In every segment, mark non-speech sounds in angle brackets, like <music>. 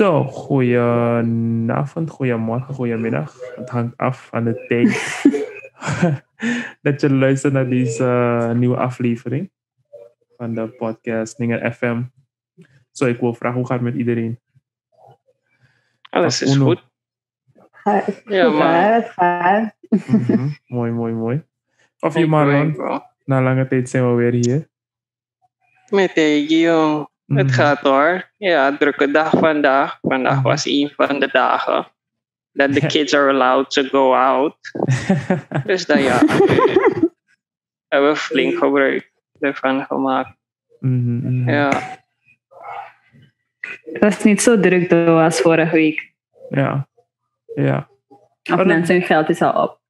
Zo, goedenavond, goedemorgen, goedemiddag. Het hangt af van de tijd <laughs> dat je luistert naar deze uh, nieuwe aflevering van de podcast Ninger FM. Zo, ik wil vragen, hoe gaat het met iedereen? Alles is goed. Ja, maar- het gaat. Mhm, mooi, mooi, mooi. Of je wel. na lange tijd zijn we weer hier. Met de jong. Het Mhm. gaat hoor. Ja, drukke dag vandaag. Vandaag Mhm. was een van de dagen dat de <laughs> kids are allowed to go out. <laughs> Dus dan ja, hebben we flink gebruik ervan gemaakt. Mhm, mhm. Ja, Het was niet zo druk door als vorige week. ja. Ja. Of dat- mensen hun geld is al op.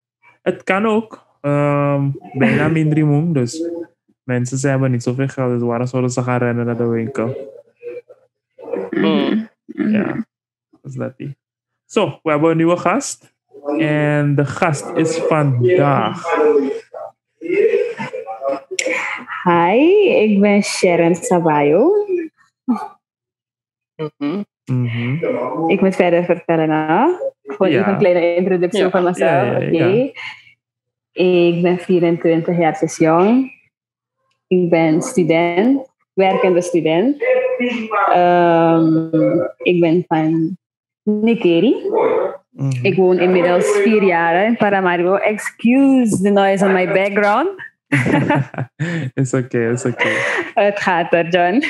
Het kan ook. Ehm bijna minimum. Dus mensen ze hebben niet zoveel geld. Dus waarom zouden ze gaan rennen naar de winkel? Mm. Ja, dat is dat die. Zo, we hebben een nieuwe gast. En de gast is vandaag. Hi, ik ben Sharon Sabayo. Mhm. Mhm. Ik moet verder vertellen. Hè? Gewoon Ja. even een kleine introductie Ja. van mezelf. Ja, ja, ja. Oké. Ik ben 24 jaar dus jong. Ik ben student, werkende student. Ehm, ik ben van Nikeri. Mhm. Ik woon inmiddels vier jaar in Paramaribo. Excuse the noise on my background. <laughs> is oké, is oké. Het gaat er, John.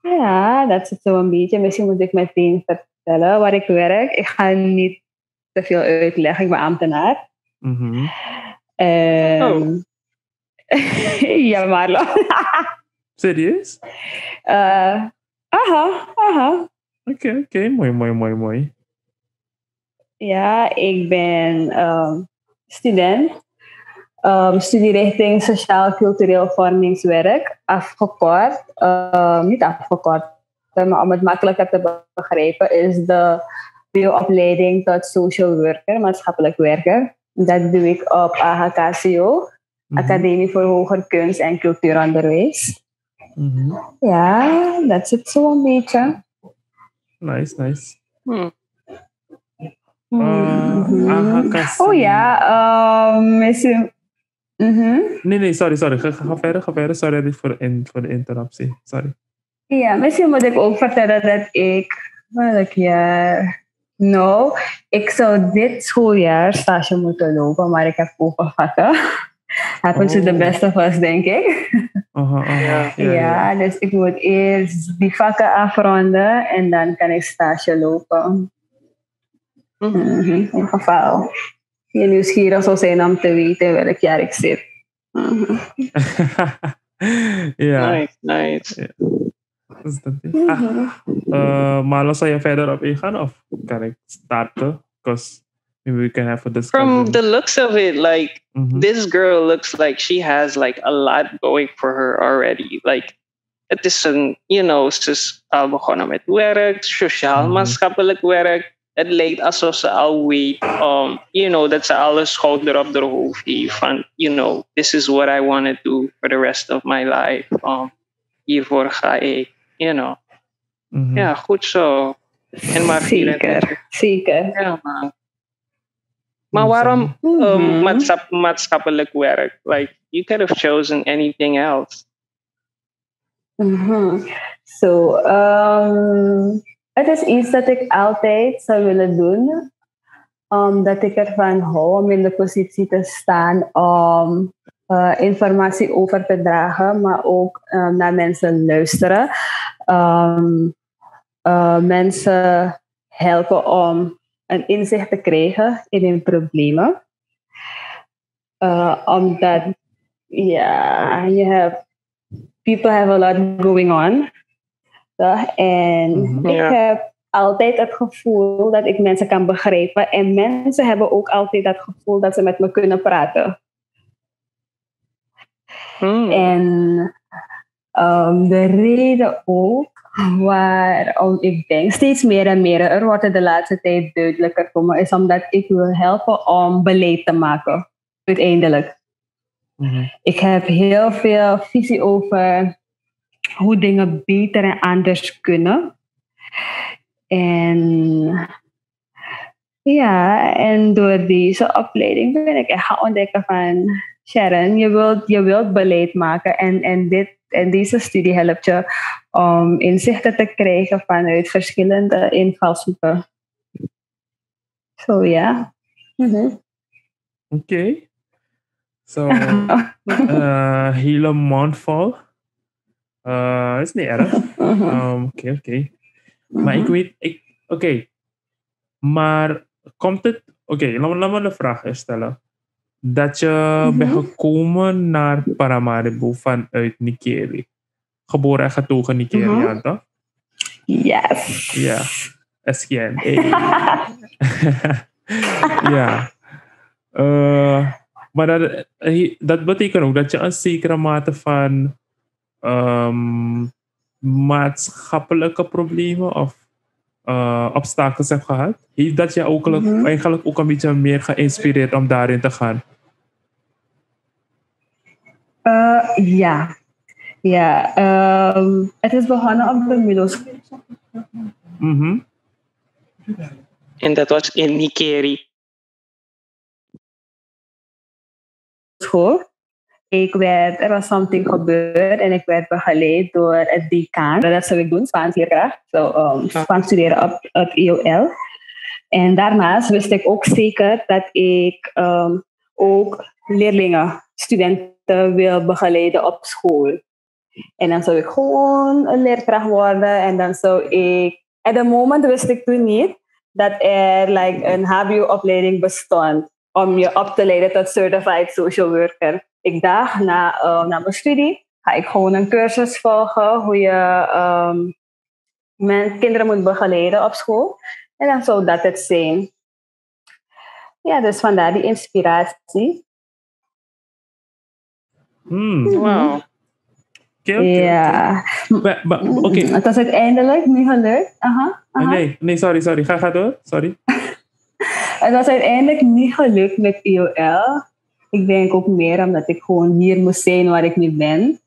Ja, dat is het zo een beetje. Misschien moet ik meteen vertellen waar ik werk. Ik ga niet te veel uitleggen. Ik ben ambtenaar. Mhm. Ehm, <laughs> ja, Marlo. <laughs> Serieus? Eh, aha, aha. Oké, oké. Mooi, mooi, mooi, mooi. Ja, ik ben ehm, student. Ehm studierichting Sociaal-Cultureel Vormingswerk. Afgekort. niet afgekort, maar om het makkelijker te begrijpen, is de opleiding tot social worker, maatschappelijk werker. Dat doe ik op AHKCO, Mhm. Academie voor Hoger Kunst en Cultuuronderwijs. Mhm. Ja, dat is het zo een beetje. Nice, nice. Hm. Mhm. AHKCO. Oh ja, ehm, misschien. Mhm. Nee, nee, sorry, sorry. Ga, ga, ga verder, ga verder. Sorry voor, in, voor de interruptie. Sorry. Ja, misschien moet ik ook vertellen dat ik, welk jaar? Nou, ik zou dit schooljaar stage moeten lopen, maar ik heb open vakken. <laughs> Happens to the Oh. best of us, denk ik. <laughs> Ja. Ja, Ja, ja. dus ik moet eerst die vakken afronden en dan kan ik stage lopen. Mhm. Mhm, In ieder geval, je nieuwsgierig zou zijn om te weten welk jaar ik zit. Mhm. <laughs> ja, Nice, nice. Uh, maar dan zal je verder op ingaan of ik starten? Because maybe we can have a discussion. From the looks of it, like Mhm. this girl looks like she has like a lot going for her already. Like het is een, you know, ze is al begonnen met werk, sociaal Mhm. maatschappelijk werk. Het lijkt alsof ze al weet, um, you know, dat ze alle schouder op haar hoofd heeft van, you know, this is what I want to do for the rest of my life. Um, hiervoor ga ik, you know. Mhm. Ja, goed zo. En maar 24. Zeker, zeker. Ja, man. Maar waarom um, Mhm. maatschap- maatschappelijk werk? Like, you could have chosen anything else. Mhm. Zo, ehm, het is iets dat ik altijd zou willen doen. Omdat ik ervan hou om in de positie te staan om eh, informatie over te dragen, maar ook eh, naar mensen luisteren. Ehm, eh, mensen helpen om een inzicht te krijgen in hun problemen. Omdat, ja, je hebt people have a lot going on. En Mhm. ik heb altijd het gevoel dat ik mensen kan begrijpen. En mensen hebben ook altijd dat gevoel dat ze met me kunnen praten. Hmm. En ehm, de reden ook waarom ik denk steeds meer en meer, er wordt het de laatste tijd duidelijker voor me, is omdat ik wil helpen om beleid te maken. Uiteindelijk. Mhm. Ik heb heel veel visie over hoe dingen beter en anders kunnen. En ja, en door deze opleiding ben ik echt gaan ontdekken van Sharon, je wilt, je wilt beleid maken en, en, dit, en deze studie helpt je om inzichten te krijgen vanuit verschillende invalshoeken. Zo ja. Oké. Okay. Zo, uh, <laughs> hele mond vol. Uh, is niet erg. Um, oké, oké. Maar ik weet, ik, oké. Maar komt het, oké, okay, laat, laat me de vraag stellen. Dat je mm-hmm. bent gekomen naar Paramaribo vanuit Nikeri. Geboren en getogen Nigeriaan, mm-hmm. toch? Yes. Ja, SGN. <laughs> <laughs> ja. Uh, maar dat, dat betekent ook dat je een zekere mate van um, maatschappelijke problemen of uh, obstakels hebt gehad. Heeft dat je ook, mm-hmm. eigenlijk ook een beetje meer geïnspireerd om daarin te gaan? Uh, ja. Ja, um, het is begonnen op de middelschool. Mm-hmm. En dat was in Nikeri. School. Ik werd, er was something gebeurd en ik werd begeleid door het decaan. Dat zou ik doen, Spaans leerkracht. So, um, Spaans studeren op het IOL. En daarnaast wist ik ook zeker dat ik um, ook leerlingen, studenten wil begeleiden op school. En dan zou ik gewoon een leerkracht worden. En dan zou ik... At the moment wist ik toen niet dat er like, een HBO-opleiding bestond om je op te leiden tot Certified Social Worker. Ik dacht, na, uh, na mijn studie ga ik gewoon een cursus volgen hoe je um, men, kinderen moet begeleiden op school. En dan zou dat het zijn. Ja, dus vandaar die inspiratie. Hmm. Wow. ja. Oké. Okay. Het was uiteindelijk niet gelukt. Aha, aha. Nee, nee, sorry, sorry. Ga, ga door. Sorry. <laughs> het was uiteindelijk niet gelukt met IOL. Ik denk ook meer omdat ik gewoon hier moest zijn waar ik nu ben.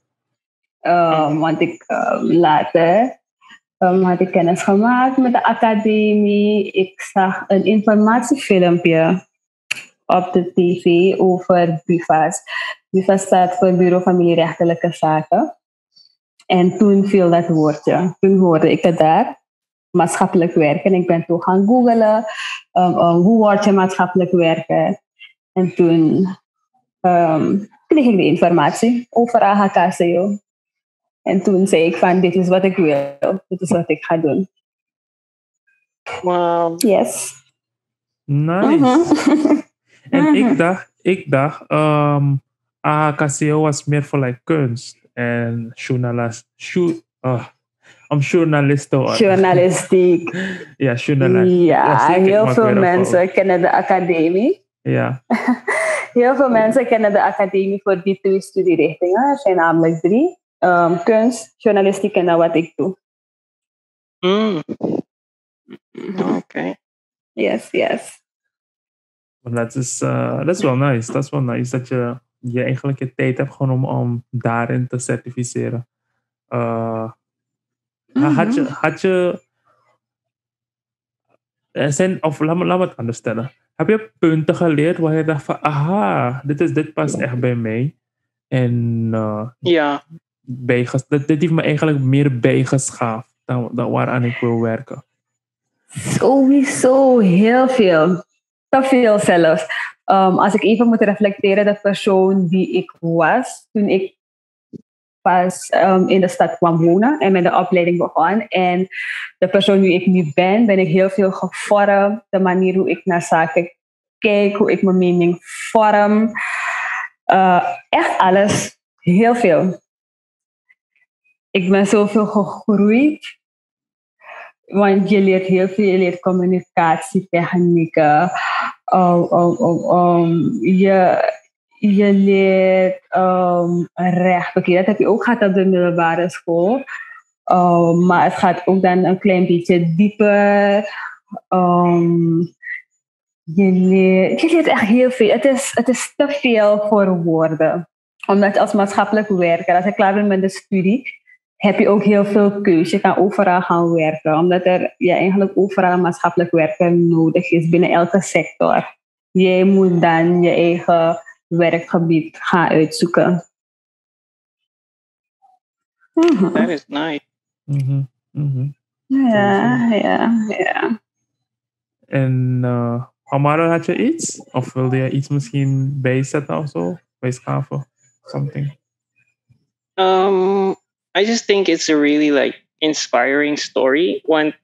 Um, want ik um, later um, had ik kennis gemaakt met de academie. Ik zag een informatiefilmpje op de tv over BUFA's. BUFA staat voor Bureau Familierechtelijke Zaken. En toen viel dat woordje. Toen hoorde ik het daar. Maatschappelijk werken. Ik ben toen gaan googelen. Um, um, hoe word je maatschappelijk werken? En toen um, kreeg ik de informatie over AHKCO. En toen zei ik van, dit is wat ik wil. Dit is wat ik ga doen. Wow. Yes. Nice. Mm-hmm. <laughs> en ik dacht, ik dacht um, AHKCO was meer voor like kunst en journalist. uh, om journalisten. Journalistiek. <laughs> ja, journalistiek. Ja, heel veel mensen kennen de academie. Ja. <laughs> Heel veel mensen kennen de academie voor die twee studierichtingen. Er zijn namelijk drie. Um, kunst, journalistiek en dan wat ik doe. Mm. Oké. Okay. Yes, yes. Dat is, uh, dat is wel nice. Dat is wel nice dat je, je eigenlijk je tijd hebt gewoon om, om daarin te certificeren. Uh, mm-hmm. had, je, had je... Er zijn, of laat me, laat me het anders stellen heb je punten geleerd waar je dacht van, aha, dit, is, dit past echt bij mij. En uh, ja. bijges, dit, dit heeft me eigenlijk meer bijgeschaafd dan, dan waaraan ik wil werken. Sowieso heel veel. Te veel zelfs. Um, als ik even moet reflecteren, de persoon die ik was toen ik pas um, in de stad kwam wonen en met de opleiding begon. En de persoon wie ik nu ben, ben ik heel veel gevormd. De manier hoe ik naar zaken kijk, hoe ik mijn mening vorm. Uh, echt alles. Heel veel. Ik ben zoveel gegroeid. Want je leert heel veel. Je leert communicatietechnieken. Um, um, um, je, je leert um, recht. Dat heb je ook gehad op de middelbare school. Um, maar het gaat ook dan een klein beetje dieper. Um, je, leert, je echt heel veel. Het is, het is te veel voor woorden. Omdat als maatschappelijk werker, als ik klaar ben met de studie, heb je ook heel veel keuze. Je kan overal gaan werken, omdat er ja, eigenlijk overal maatschappelijk werken nodig is binnen elke sector. Jij moet dan je eigen werkgebied gaan uitzoeken. Mm That is nice. Mm -hmm. Ja, ja, ja. En uh, Amara, had je iets? Of wilde je iets misschien bijzetten of zo? Bijschaven? Something? Um, I just think it's a really like inspiring story. When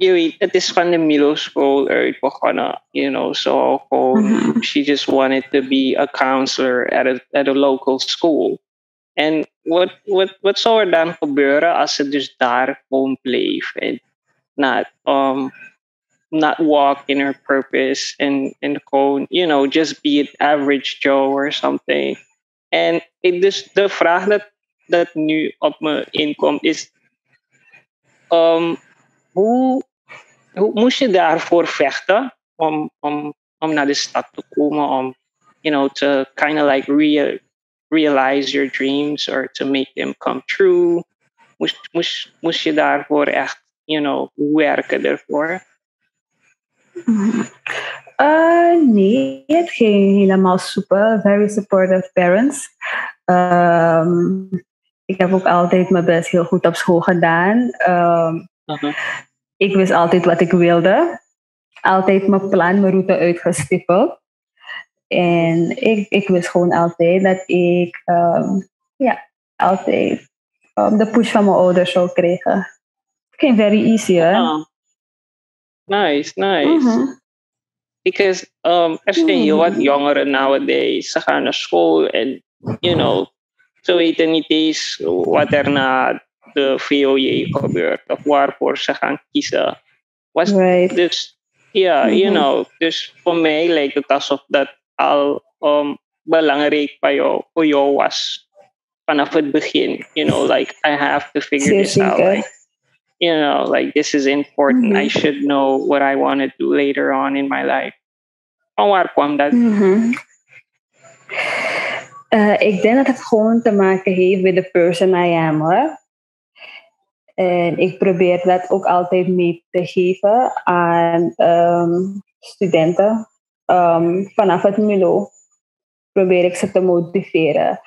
you het is van de middle school begonnen, you know, so mm-hmm. she just wanted to be a counselor at a at a local school. And what wat, wat zou er dan gebeuren als ze dus daar gewoon bleef en not, um, not walk in her purpose and, and gewoon, you know, just be an average Joe or something. En ik, dus de vraag dat, dat nu op me inkomt is, um, hoe, hoe moest je daarvoor vechten om, om, om naar de stad te komen, om, you know, to kind of like real realize your dreams or to make them come true? Moest, moest, moest je daarvoor echt, you know, werken ervoor? Uh, nee, het ging helemaal super. Very supportive parents. Um, ik heb ook altijd mijn best heel goed op school gedaan. Um, uh-huh. Ik wist altijd wat ik wilde. Altijd mijn plan, mijn route uitgestippeld. En ik, ik wist gewoon altijd dat ik um, ja, altijd um, de push van mijn ouders zou krijgen. Het ging very easy, hè? Oh. Nice, nice. Mm-hmm. Because um, er zijn heel wat jongeren nowadays. Ze gaan naar school en, you know, ze weten niet eens wat er na de VOJ gebeurt of waarvoor ze gaan kiezen. Was, right. Dus ja, yeah, you mm-hmm. know, dus voor mij lijkt het alsof dat al um, belangrijk bij jou, voor jou was vanaf het begin. You know, like I have to figure this out. Like, you know, like this is important. Mm-hmm. I should know what I want to do later on in my life. Van waar kwam dat? Mm-hmm. Uh, ik denk dat het gewoon te maken heeft met de person I am. Hoor. En ik probeer dat ook altijd mee te geven aan um, studenten um, vanaf het MILO probeer ik ze te motiveren.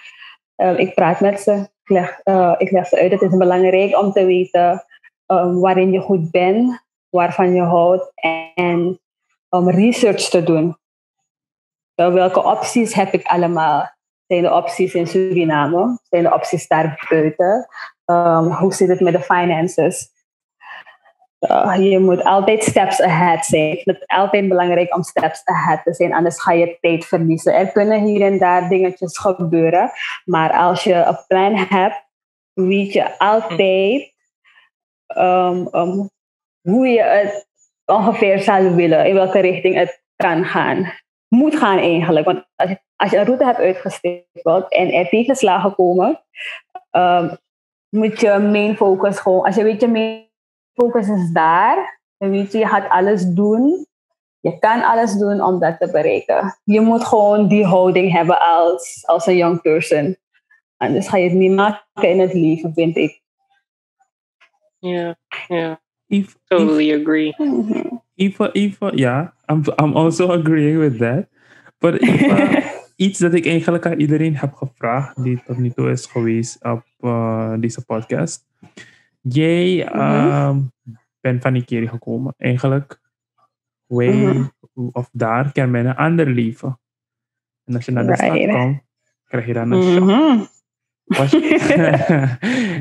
Um, ik praat met ze, ik leg, uh, ik leg ze uit. Het is belangrijk om te weten waarin je goed bent, waarvan je houdt en om research te doen. Welke opties heb ik allemaal? Zijn de opties in Suriname? Zijn de opties daar buiten? Um, hoe zit het met de finances? Uh, je moet altijd steps ahead zijn. Het is altijd belangrijk om steps ahead te zijn, anders ga je tijd verliezen. Er kunnen hier en daar dingetjes gebeuren, maar als je een plan hebt, weet je altijd um, um, hoe je het ongeveer zou willen, in welke richting het kan gaan. Moet gaan eigenlijk, want als je, als je een route hebt uitgestippeld en er tegenslagen komen, um, moet je main focus gewoon, als je weet je main focus is daar. Weet je, je gaat alles doen. Je kan alles doen om dat te bereiken. Je moet gewoon die houding hebben als, als een young person. Anders ga je het niet maken in het leven, vind ik. Yeah, yeah. If, totally if, agree. <laughs> If, if, yeah, I'm, I'm also agreeing with that. But if, <laughs> iets dat ik eigenlijk aan iedereen heb gevraagd, die tot nu toe is geweest op uh, deze podcast, Jij mm bent van die keer gekomen. Eigenlijk, wij mhm. of daar kan men een ander leven. En als je naar de stad komt, krijg je dan een shock. <laughs> Mhm. <laughs>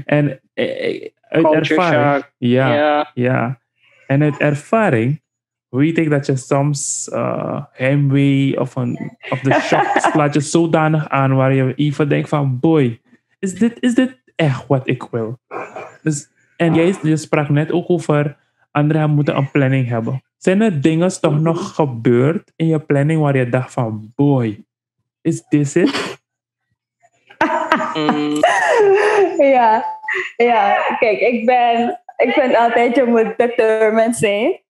en eh, eh, uit ervaring, ja, ja. En uit ervaring weet ik dat je soms uh, heimwee of, een, of de <laughs> shock slaat je zodanig aan waar je even denkt van boy, is dit, is dit echt wat ik wil? Dus en jij sprak net ook over anderen moeten een planning hebben. Zijn er dingen toch nog gebeurd in je planning waar je dacht van boy, is this it? <laughs> ja, ja, kijk, ik ben, ik ben altijd, je moet determined zijn.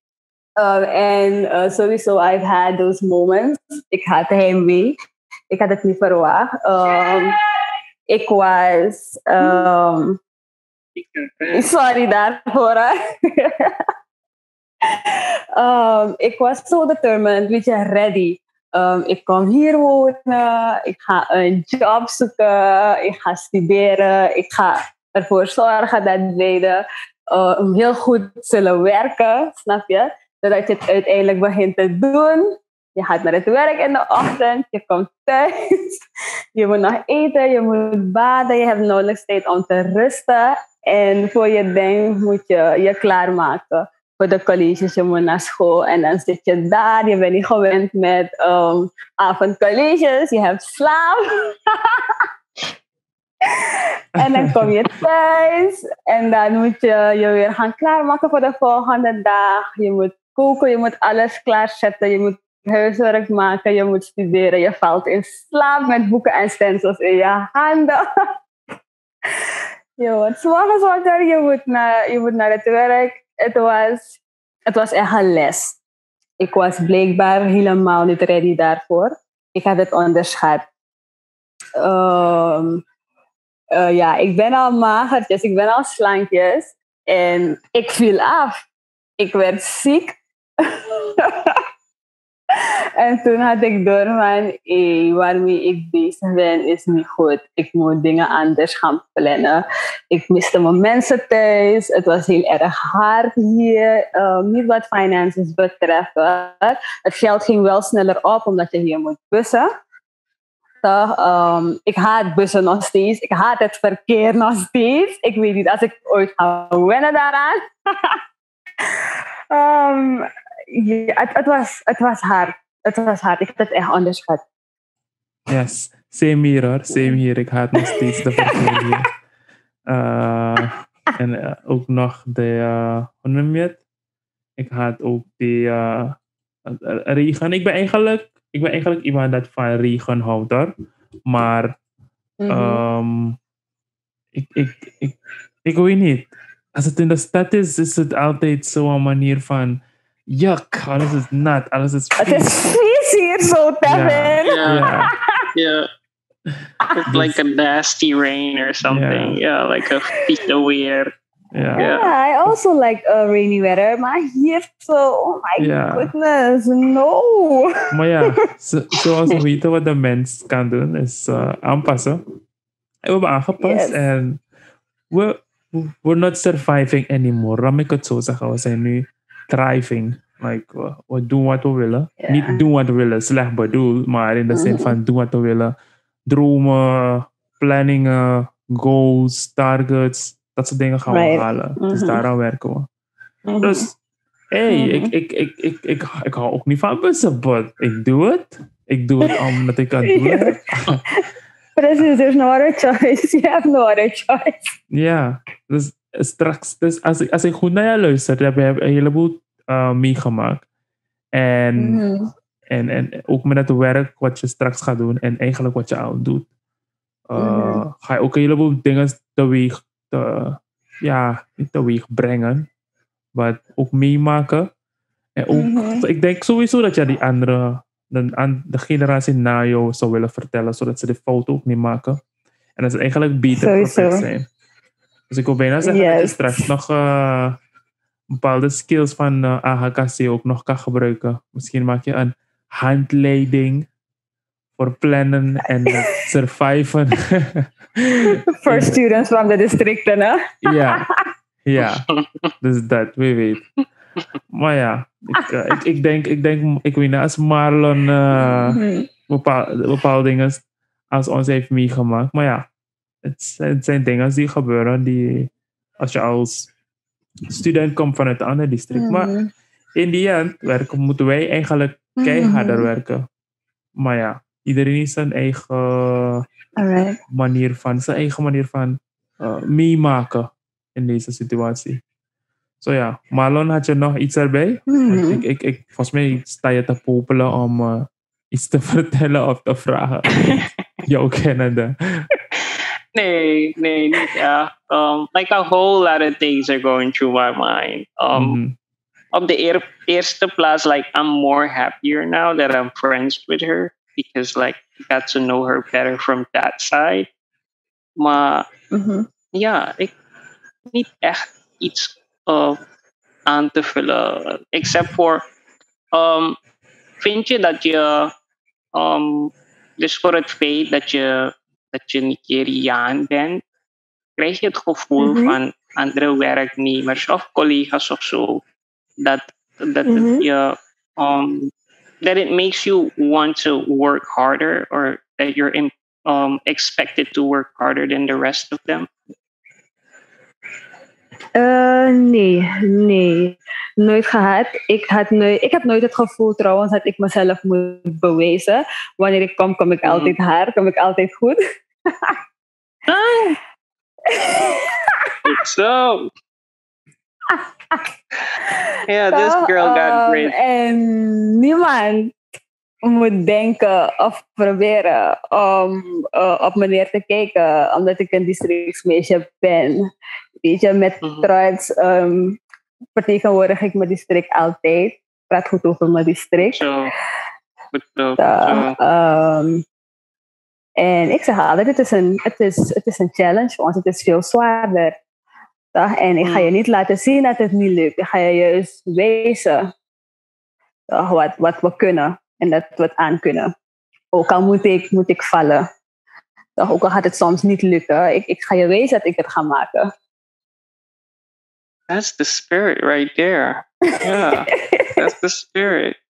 Um, en uh, sowieso, I've had those moments. Ik had heimwee. Ik had het niet verwacht. Um, ik was um, Sorry daarvoor. <laughs> um, ik was zo determined, weet je, ready. Um, ik kom hier wonen, ik ga een job zoeken, ik ga studeren, ik ga ervoor zorgen dat wij uh, heel goed zullen werken, snap je? Zodat je het uiteindelijk begint te doen. Je gaat naar het werk in de ochtend, je komt thuis, <laughs> je moet nog eten, je moet baden, je hebt nauwelijks tijd om te rusten. En voor je denkt moet je je klaarmaken voor de colleges, je moet naar school en dan zit je daar, je bent niet gewend met um, avondcolleges, je hebt slaap. <laughs> en dan kom je thuis en dan moet je je weer gaan klaarmaken voor de volgende dag. Je moet koken, je moet alles klaarzetten, je moet huiswerk maken, je moet studeren, je valt in slaap met boeken en stencils in je handen. <laughs> je wordt s'morgens wakker, je moet naar, je moet naar het werk. Het was, het was echt een les. Ik was blijkbaar helemaal niet ready daarvoor. Ik had het onderschat. Um, uh, ja, ik ben al magertjes, ik ben al slankjes. En ik viel af. Ik werd ziek. <laughs> en toen had ik door van, waarmee ik bezig ben is niet goed. Ik moet dingen anders gaan plannen. Ik miste mijn mensen thuis. Het was heel erg hard hier. Um, niet wat finances betreft. Het geld ging wel sneller op omdat je hier moet bussen. Um, ik haat bussen nog steeds. Ik haat het verkeer nog steeds. Ik weet niet als ik ooit ga wennen daaraan. um, <laughs> ja, het, het, was, het was hard. Het was hard. Ik heb het echt onderschat. Yes, same hier hoor. Same hier. Ik haat nog steeds de verkeer hier. Uh, en uh, ook nog de, uh, hoe noem je het? Ik haat ook die regen. Ik ben eigenlijk, ik ben eigenlijk iemand dat van regen houdt hoor. Maar mm -hmm. um, ik, ik, ik, ik weet niet. Als het in de stad is, is het altijd zo'n manier van yuck, alles is nat, alles is Het is vies hier zo, Tevin. Yeah. yeah. <laughs> yeah. It's like a nasty rain or something. Yeah, yeah like a vieze weer. Yeah. yeah. I also like uh, rainy weather, maar hier zo, oh my Yeah. goodness, no. Maar ja, zo- zoals we weten wat de mens kan doen, is uh, aanpassen. En we hebben aangepast Yes. en we, we're not surviving anymore. Laat ik het zo zeggen. We zijn nu thriving. Like, we, we doen wat we willen. Niet doen wat we willen, slecht bedoeld, maar in de zin Mhm. van doen wat we willen. Dromen, planningen, goals, targets, dat soort dingen gaan we halen. Dus Mhm. daaraan werken we. Mhm. Dus, hey, ik, ik, ik, ik, ik, ik hou ook niet van bussen, but ik doe het. Ik doe het omdat ik het <laughs> doe. Ja. Precies, there's no other choice. You have no other choice. Ja, dus straks, dus als, ik, als ik goed naar jou luister, heb je een heleboel uh, meegemaakt. En, Mhm. en, en ook met het werk wat je straks gaat doen en eigenlijk wat je al doet. Uh, Mhm. Ga je ook een heleboel dingen teweeg, te, ja, teweeg brengen, maar ook meemaken. En ook, Mhm. ik denk sowieso dat je die andere, de, aan de generatie na jou zou willen vertellen, zodat ze de fout ook niet maken. En dat ze eigenlijk beter prepared zijn. Dus ik wil bijna zeggen dat je straks nog uh, bepaalde skills van uh, AHKC ook nog kan gebruiken. Misschien maak je een handleiding voor plannen en <laughs> surviven. <laughs> For students from the district, hè? ja, <laughs> ja. Dus dat, wie weet. Maar ja, ik, uh, ik, ik, denk, ik denk, ik weet niet, als Marlon uh, Mhm. bepaalde, bepaalde dingen als ons heeft meegemaakt. Maar ja, het zijn, het zijn dingen die gebeuren die als je als student komt vanuit een ander district. Maar Mhm. in die end werken, moeten wij eigenlijk keiharder Mhm. werken. Maar ja, iedereen heeft zijn eigen Alright. manier van, zijn eigen manier van uh, meemaken in deze situatie. Zo ja, Marlon, had je nog iets erbij? Mhm. ik, ik, ik, volgens mij sta je te popelen om uh, iets te <laughs> vertellen of te vragen. <laughs> Jouw kennende. Nee, nee, niet ja. Um, like a whole lot of things are going through my mind. Um, Mhm. Op de eer, eerste plaats, like I'm more happier now that I'm friends with her because like I got to know her better from that side. Maar Mhm. ja, ik, niet echt iets uh, aan te vullen. Except for, um, vind je dat je, um, dus voor het feit dat je, dat je Nigeriaan bent, krijg je het gevoel Mhm. van andere werknemers of collega's of zo, dat, dat Mhm. het je, um, that it makes you want to work harder or that you're in, um, expected to work harder than the rest of them? Eh, nee, nee. Nooit gehad. Ik, had nooit, ik heb nooit het gevoel trouwens dat ik mezelf moet bewijzen. Wanneer ik kom, kom ik Mhm. altijd haar, kom ik altijd goed. <laughs> So, yeah, <laughs> this Zo, girl got ehm, great. En niemand moet denken of proberen om eh, op me neer te kijken, omdat ik een districtsmeisje ben. Weet je, met Mhm. trots ehm, vertegenwoordig ik mijn district altijd. Ik praat goed over mijn district. Zo, goed zo. Ja, zo. ehm, en ik zeg altijd, het is, een, het, is, het is een challenge, want het is veel zwaarder. Toch? En ik ga je niet laten zien dat het niet lukt. Ik ga je juist toch, wat, wat we kunnen en dat we het aan kunnen. Ook al moet ik, moet ik vallen. Toch, ook al gaat het soms niet lukken, ik, ik ga je wijzen dat ik het ga maken. That's the spirit right there. Yeah, <laughs> that's the spirit.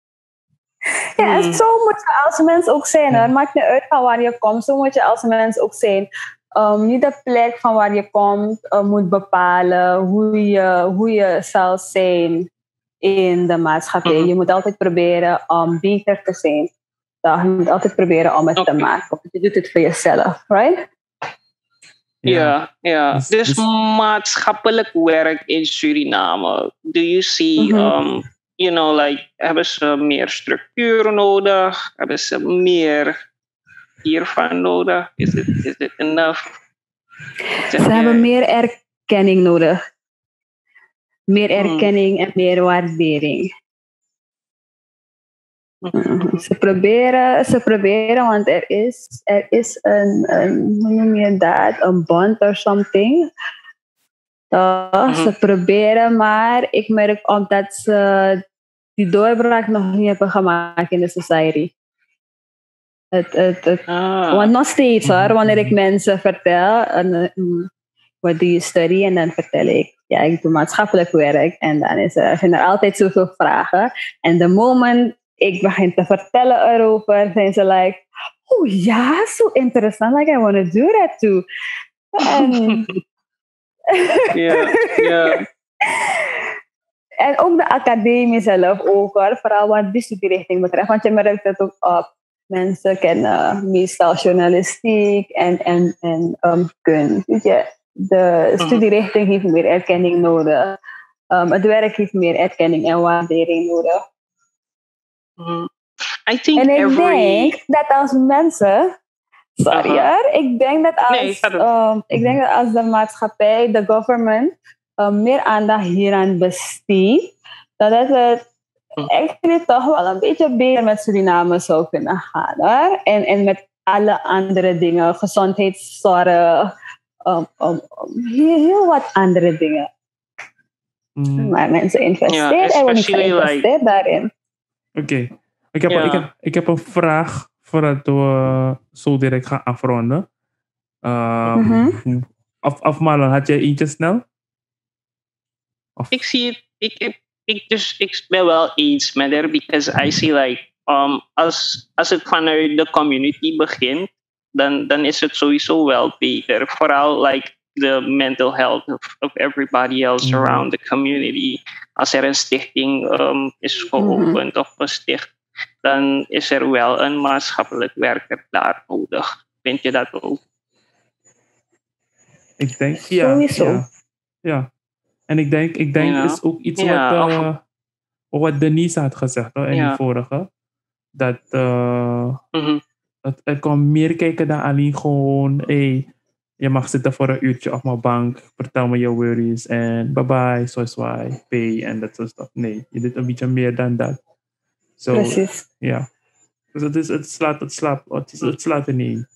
Ja, en Hmm. zo moet je als mens ook zijn. Hoor. Maakt niet uit van waar je komt. Zo moet je als mens ook zijn. Um, niet de plek van waar je komt uh, moet bepalen hoe je, hoe je zal zijn in de maatschappij. Mhm. Je moet altijd proberen om beter te zijn. Je moet altijd proberen om het te maken. Je doet het voor jezelf, right? Ja, ja. Dus- Dus dus- maatschappelijk werk in Suriname. Do you see, Mhm. um, you know, like, hebben ze meer structuur nodig? Hebben ze meer hiervan nodig? Is it, is it enough? Ze hebben meer erkenning nodig. Meer Mhm. erkenning en meer waardering. Mhm. Ze proberen, ze proberen, want er is, er is een, een, hoe noem je dat, een bond or something. Toch? Mhm. Ze proberen, maar ik merk omdat ze die doorbraak nog niet hebben gemaakt in de society. Het, het, het, Ah. want nog steeds hoor, wanneer ik mensen vertel, en, eh, mm, wat doe je study? En dan vertel ik, ja, ik doe maatschappelijk werk. En dan is er, zijn er altijd zoveel vragen. En de moment ik begin te vertellen erover, zijn ze like, oh ja, zo interessant, like I want to do that too. En, <laughs> <laughs> Ja, ja. en ook de academie zelf ook hoor, vooral wat die studierichting betreft. Want je merkt het ook op. Mensen kennen meestal journalistiek en, en, en um, kunst. Weet je, de studierichting heeft meer erkenning nodig. Um, het werk heeft meer erkenning en waardering nodig. Mhm. I think En ik every... denk dat als mensen. Sorry hoor. Ik denk dat als, Nee, ehm, ik denk dat als de maatschappij, de government, ehm, meer aandacht hieraan besteedt, dat het Hm. eigenlijk toch wel een beetje beter met Suriname zou kunnen gaan. Hoor. En, en met alle andere dingen, gezondheidszorg, um, um, um, heel, heel wat andere dingen. Mm, Maar mensen investeren en worden especially like- daarin. Oké. Ik, heb, Ja. ik, heb, ik heb een vraag voordat we zo direct gaan afronden. Mhm. Of, of Marlon, had jij eentje snel? Of, ik zie het, ik, ik, ik, dus, ik ben wel eens met haar, because I see like, um, als, als het vanuit de community begint, dan, dan is het sowieso wel beter. Vooral like the mental health of, of everybody else Mhm. around the community. Als er een stichting um, is geopend of gesticht, dan is er wel een maatschappelijk werker daar nodig. Vind je dat ook? ik denk, ja. Sowieso. Ja. ja. En ik denk, ik denk Ja. is ook iets Ja, wat, eh, wat Denise had gezegd hoor, in Ja. die vorige. Dat, eh, Mhm. Dat er komt meer kijken dan alleen gewoon, hey, je mag zitten voor een uurtje op mijn bank, vertel me je worries en bye bye, so why, pay en dat soort stuff. Nee, je doet een beetje meer dan dat. So, Precies. ja. Dus het, is, het, slaat, het, slaat, het, het slaat er niet.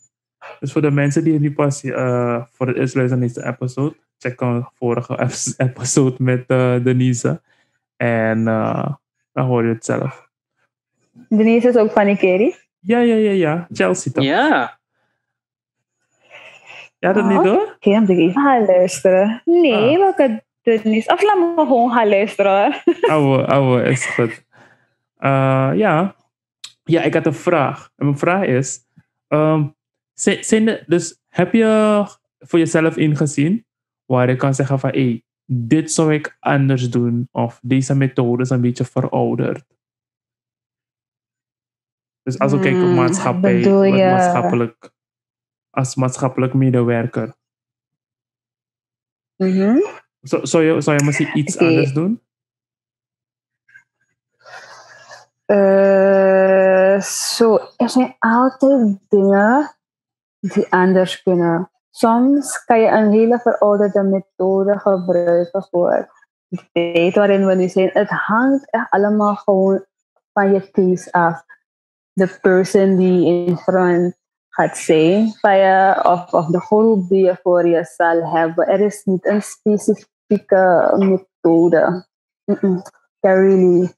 Dus voor de mensen die nu pas eh, voor het eerst luisteren naar deze episode, check een vorige episode met uh, Denise. En uh, dan hoor je het zelf. Denise is ook van Ikeri? Ja, ja, ja, ja. Chelsea toch? Ja. Ja, dat niet hoor? Oké, dan ik even gaan luisteren. Nee, ah. welke Denise? Of laat me gewoon gaan luisteren. <laughs> ouwe, ouwe, is goed. Uh, ja. ja, ik had een vraag. En mijn vraag is... Um, zijn, dus heb je voor jezelf ingezien waar je kan zeggen van hey, dit zou ik anders doen of deze methode is een beetje verouderd? Dus als we kijken op hmm, maatschappij, maatschappelijk, als maatschappelijk medewerker. Mm -hmm. zou, je, zou je misschien iets anders doen? Uh, zo, er zijn altijd dingen die anders kunnen. Soms kan je een hele verouderde methode gebruiken voor de tijd waarin we nu zijn. Het hangt echt allemaal gewoon van je case af. De person die in front gaat zijn van je, of, of de groep die je voor je zal hebben. Er is niet een specifieke methode. Mm -mm. Really.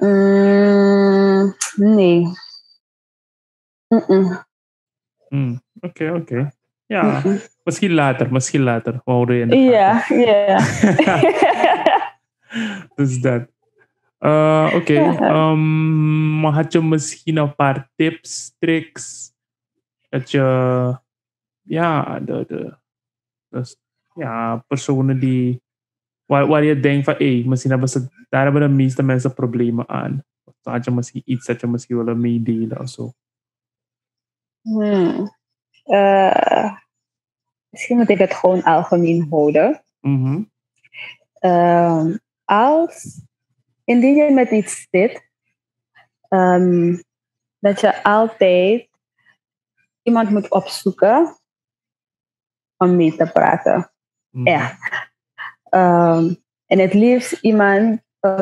Mm, nee. Mm Mm, oké, oké. Ja, misschien later, misschien later. We houden je in de Ja, ja. dus dat. Uh, oké, okay. ja. <laughs> um, had je misschien een paar tips, tricks? Dat je, ja, de, de, dus, ja, personen die, waar, waar je denkt van, hé, hey, misschien hebben ze, daar hebben de meeste mensen problemen aan. Of had je misschien iets dat je misschien willen meedelen of zo? Hmm. Uh, misschien moet ik het gewoon algemeen houden. Mm-hmm. Uh, als, indien je met iets zit, um, dat je altijd iemand moet opzoeken om mee te praten. Ja. Um, en het liefst iemand uh,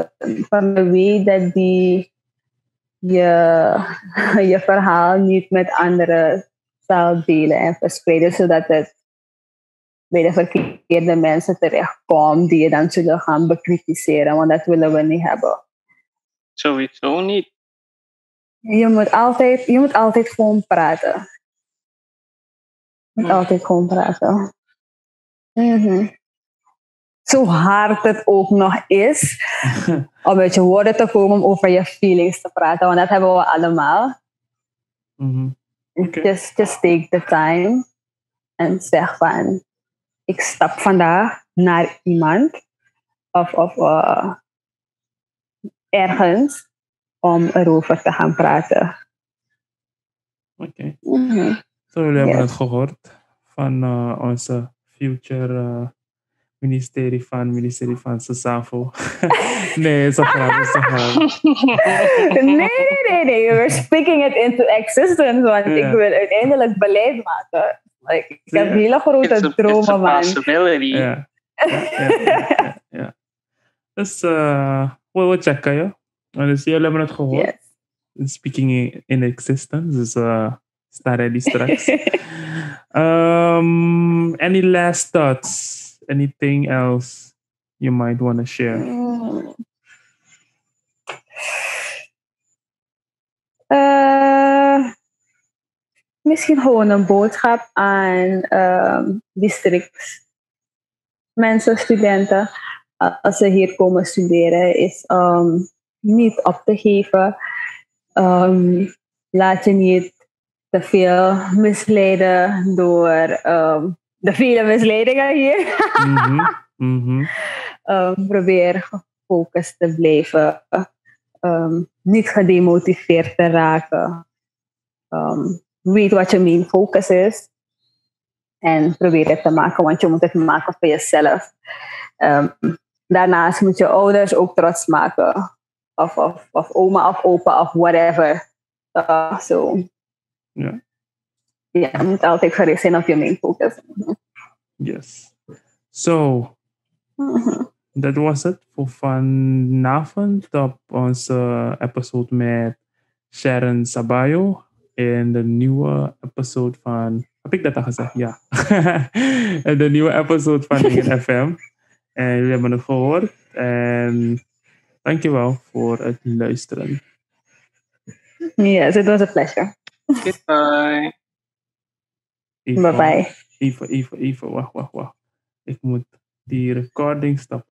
van wie dat die je, <laughs> je verhaal niet met anderen zal delen en verspreiden, zodat het bij de verkeerde mensen terechtkomt die je dan zullen gaan bekritiseren, want dat willen we niet hebben. Sowieso niet. Je moet altijd, je moet altijd gewoon praten. Je moet altijd gewoon praten. Mm Zo hard het ook nog is, <laughs> om met je woorden te komen om over je feelings te praten, want dat hebben we allemaal. Mm Okay. Just, just take the time en zeg van, ik stap vandaag naar iemand of, of uh, ergens om erover te gaan praten. Oké. Okay. Mm -hmm. Zo, jullie hebben het gehoord van uh, onze future uh, ministerie van, ministerie van Sasafo. <laughs> nee, zo <laughs> nee, nee, nee, nee. We're speaking it into existence, want yeah. ik wil uiteindelijk beleid maken. Like, ik heb hele grote it's a, dromen, it's a man. possibility. Ja. Ja, ja, Dus, uh, we checken. Dus jullie hebben het gehoord. Yes. Speaking in existence, dus uh, sta ready straks. um, <laughs> any last thoughts? anything else you might want to share? Uh, <sighs> misschien gewoon een boodschap aan um, district mensen, studenten, als ze hier komen studeren, is um, niet op te geven. Um, laat je niet te veel misleiden door um, de vele misleidingen hier. mm-hmm. Mm-hmm. <laughs> Um, probeer gefocust te blijven. Niet gedemotiveerd te raken. Weet wat je main focus is. En probeer het te maken, want je moet het maken voor jezelf. Daarnaast moet je ouders ook trots maken. Of, of, of oma of opa of whatever. Uh, so. yeah, je moet altijd gericht zijn op je main focus. Yes. So, that was het voor vanavond op onze episode met Sharon Sabayo. In de nieuwe episode van Heb ik dat al gezegd? Ja. de nieuwe episode van <laughs> Dingen FM. En jullie hebben het gehoord. En dankjewel voor het luisteren. Yes, it was a pleasure. Goodbye. Even, Bye bye. Even, even, even. Wacht, wacht, wacht. Ik moet die recording stoppen.